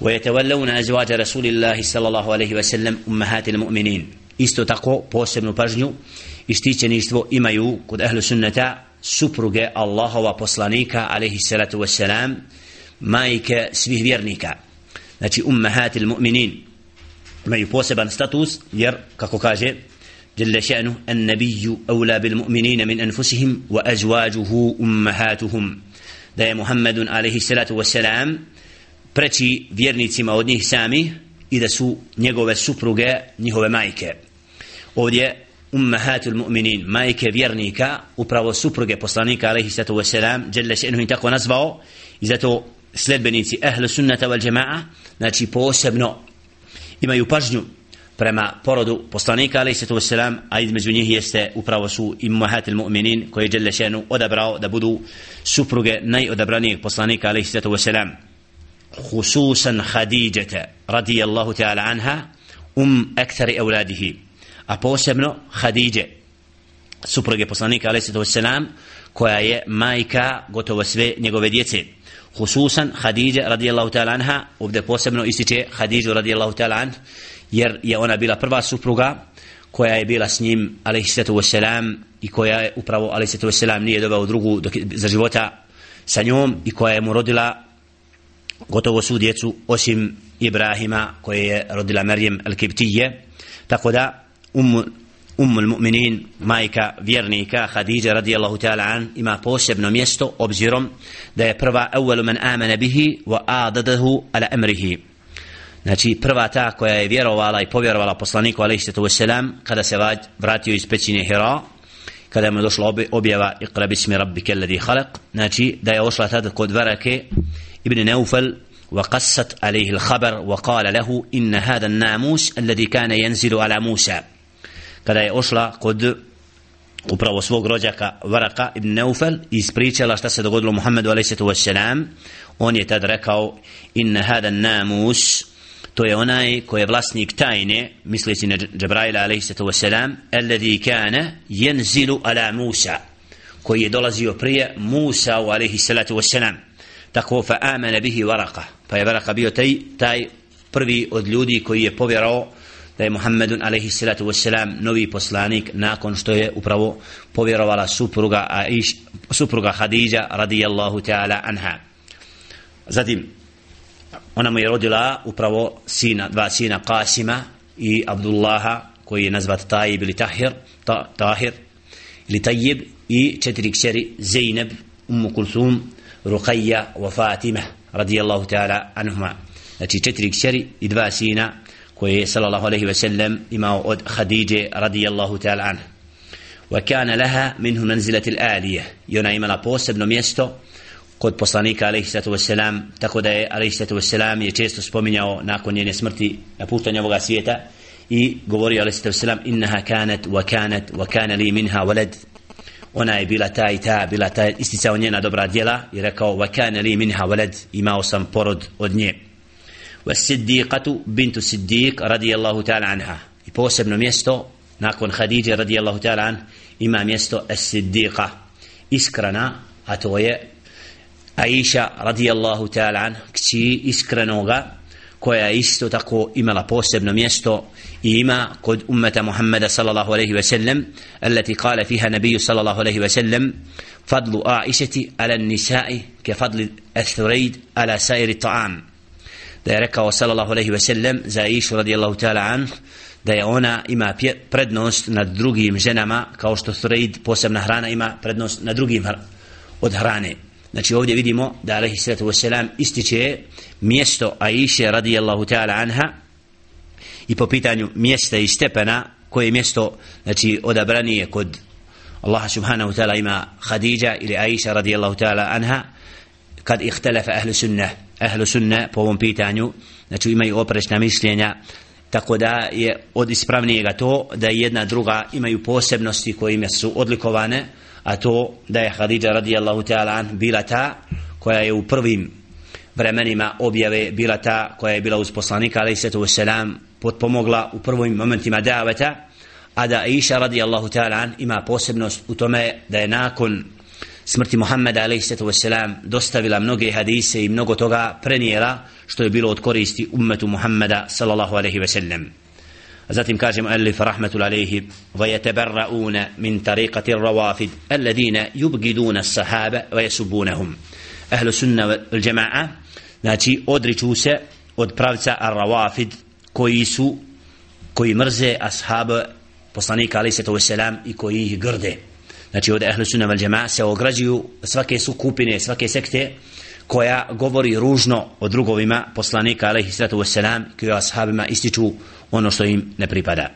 ويتولون أزواج رسول الله صلى الله عليه وسلم أمهات المؤمنين isto tako posebnu pažnju i štićeništvo imaju kod ahlu sunnata supruge Allahova poslanika alaihi salatu wassalam majke svih vjernika znači ummahatil mu'minin imaju poseban status jer kako kaže جل شأنه النبي أولى بالمؤمنين من أنفسهم وأزواجه أمهاتهم da je Muhammedun alaihi salatu wasalam preći vjernicima od njih sami i da su njegove supruge njihove majke. Ovdje ummahatul mu'minin majke vjernika upravo supruge poslanika alaihi salatu wasalam jelle enuhin tako nazvao i zato sledbenici ahlu sunnata wal jama'a znači posebno imaju pažnju prema porodu poslanika alaihi sallatu wasalam a između njih jeste upravo su ummahatul mu'minin koji je Đelešenu odabrao da budu supruge najodabranijeg poslanika alaihi sallatu wasalam khususan Khadijete radijallahu ta'ala anha um ekthari evladihi. A posebno خديجة supruge poslanika alaihi sallatu koja je majka gotovo sve njegove djece. Khususan Hadidja radijallahu ta'ala anha ovdje posebno ističe Hadidju radijallahu ta'ala anha jer je ona bila prva supruga koja je bila s njim alejselatu vesselam i koja je upravo alejselatu vesselam nije doveo drugu dok, za života sa njom i koja je mu rodila gotovo svu djecu osim Ibrahima koje je rodila Marijem al-Kibtije. Tako da um um mu'minin majka vjernika Khadija radijallahu ta'ala an ima posebno mjesto obzirom da je prva evvelu men amana bihi wa adadahu ala amrihi. Znači prva ta koja je vjerovala i povjerovala poslaniku alejhi salatu kada se vratio iz pećine Hira kada mu je došla objava Iqra bismi rabbika alladhi khalaq znači da je ošla tada kod Varake ibn Naufal وقصت عليه الخبر وقال له إن هذا الناموس الذي كان ينزل على موسى kada je ošla kod upravo svog rođaka Varaka ibn Naufal i ispričala šta se dogodilo Muhammedu alejhi vesselam on je tad rekao inna hada namus to je onaj ko je vlasnik tajne misleći na Džabraila alaihissalatu wasalam alladhi kana yanzilu ala Musa koji je dolazio prije Musa alaihissalatu wasalam tako fa amana bihi varaka pa je varaka bio taj, taj prvi od ljudi koji je povjerao da je Muhammedun alaihissalatu wasalam novi poslanik nakon što je upravo povjerovala supruga Aish, supruga Khadija radijallahu ta'ala anha. Zatim ona mu je rodila upravo sina, dva sina Qasima i Abdullaha koji je nazvat Tajib ili Tahir, ta, Tahir ili Tajib i četiri kćeri Zeynep, Ummu Kulthum, Ruqayya wa Fatima radijallahu ta'ala anhuma. Znači četiri kćeri i dva sina koje je sallallahu alaihi wa sallam imao od Khadije radijallahu ta'ala anha. Wa kana laha minhu manzilatil alija. I ona imala posebno mjesto kod poslanika alaihi sallatu wa sallam tako da je alaihi sallatu wa sallam je često spominjao nakon njene smrti napuštanja ovoga svijeta i govorio alaihi sallatu wa sallam innaha kanat wa kanat wa kana li minha walad ona je bila ta i ta bila ta isticao njena dobra djela i rekao wa kana li minha walad? Imao sam porod od nje. Wa siddiqatu bintu siddiq radijallahu ta'ala anha. I posebno mjesto nakon Khadije radijallahu ta'ala an ima mjesto as-siddiqa. Iskrana a to je Aisha radijallahu ta'ala an kći iskrenoga koja je isto tako imala posebno mjesto i ima kod ummeta Muhammeda sallallahu alaihi wa sallam التي قال فيها نبي صلى الله عليه وسلم فضل عائشة على النساء كفضل الثريد على سائر الطعام da je rekao sallallahu alaihi wa sallam za Aishu radijallahu ta'ala an da je ona ima prednost nad drugim ženama kao što Threid posebna hrana ima prednost nad drugim od hrane Znači ovdje vidimo da alaihi sallatu wasalam ističe mjesto Aisha radijallahu ta'ala anha i po pitanju mjesta i stepena koje mjesto znači odabranije kod Allaha subhanahu ta'ala ima Khadija ili Aisha radijallahu ta'ala anha kad ihtelefa ahlu sunna ahlu sunna po ovom pitanju znači imaju oprečna mišljenja tako da je od ispravnijega to da jedna druga imaju posebnosti kojima su odlikovane a to da je Hadidža radijallahu ta'ala an bila ta koja je u prvim vremenima objave bila ta koja je bila uz poslanika alaih sallatu wasalam potpomogla u prvim momentima daveta a da Aisha radijallahu ta'ala an ima posebnost u tome da je nakon smrti Muhammeda a.s. dostavila mnoge hadise i mnogo toga prenijela što je bilo od koristi ummetu Muhammeda sallallahu alaihi ve Zatim kaže muallif rahmetul alejhi ve yetabarraun min tariqati rawafid alladhina yubgidun as-sahaba wa yasubunhum. Ehlu sunna wal jamaa znači odriču se od pravca ar-rawafid koji su koji mrze ashabe poslanika ali se to selam i koji ih grde. Znači od ehlu sunna wal jamaa se ograđuju svake su kupine, svake sekte koja govori ružno o drugovima poslanika alaihi sallatu wasalam koji ashabima ističu ono što im ne pripada.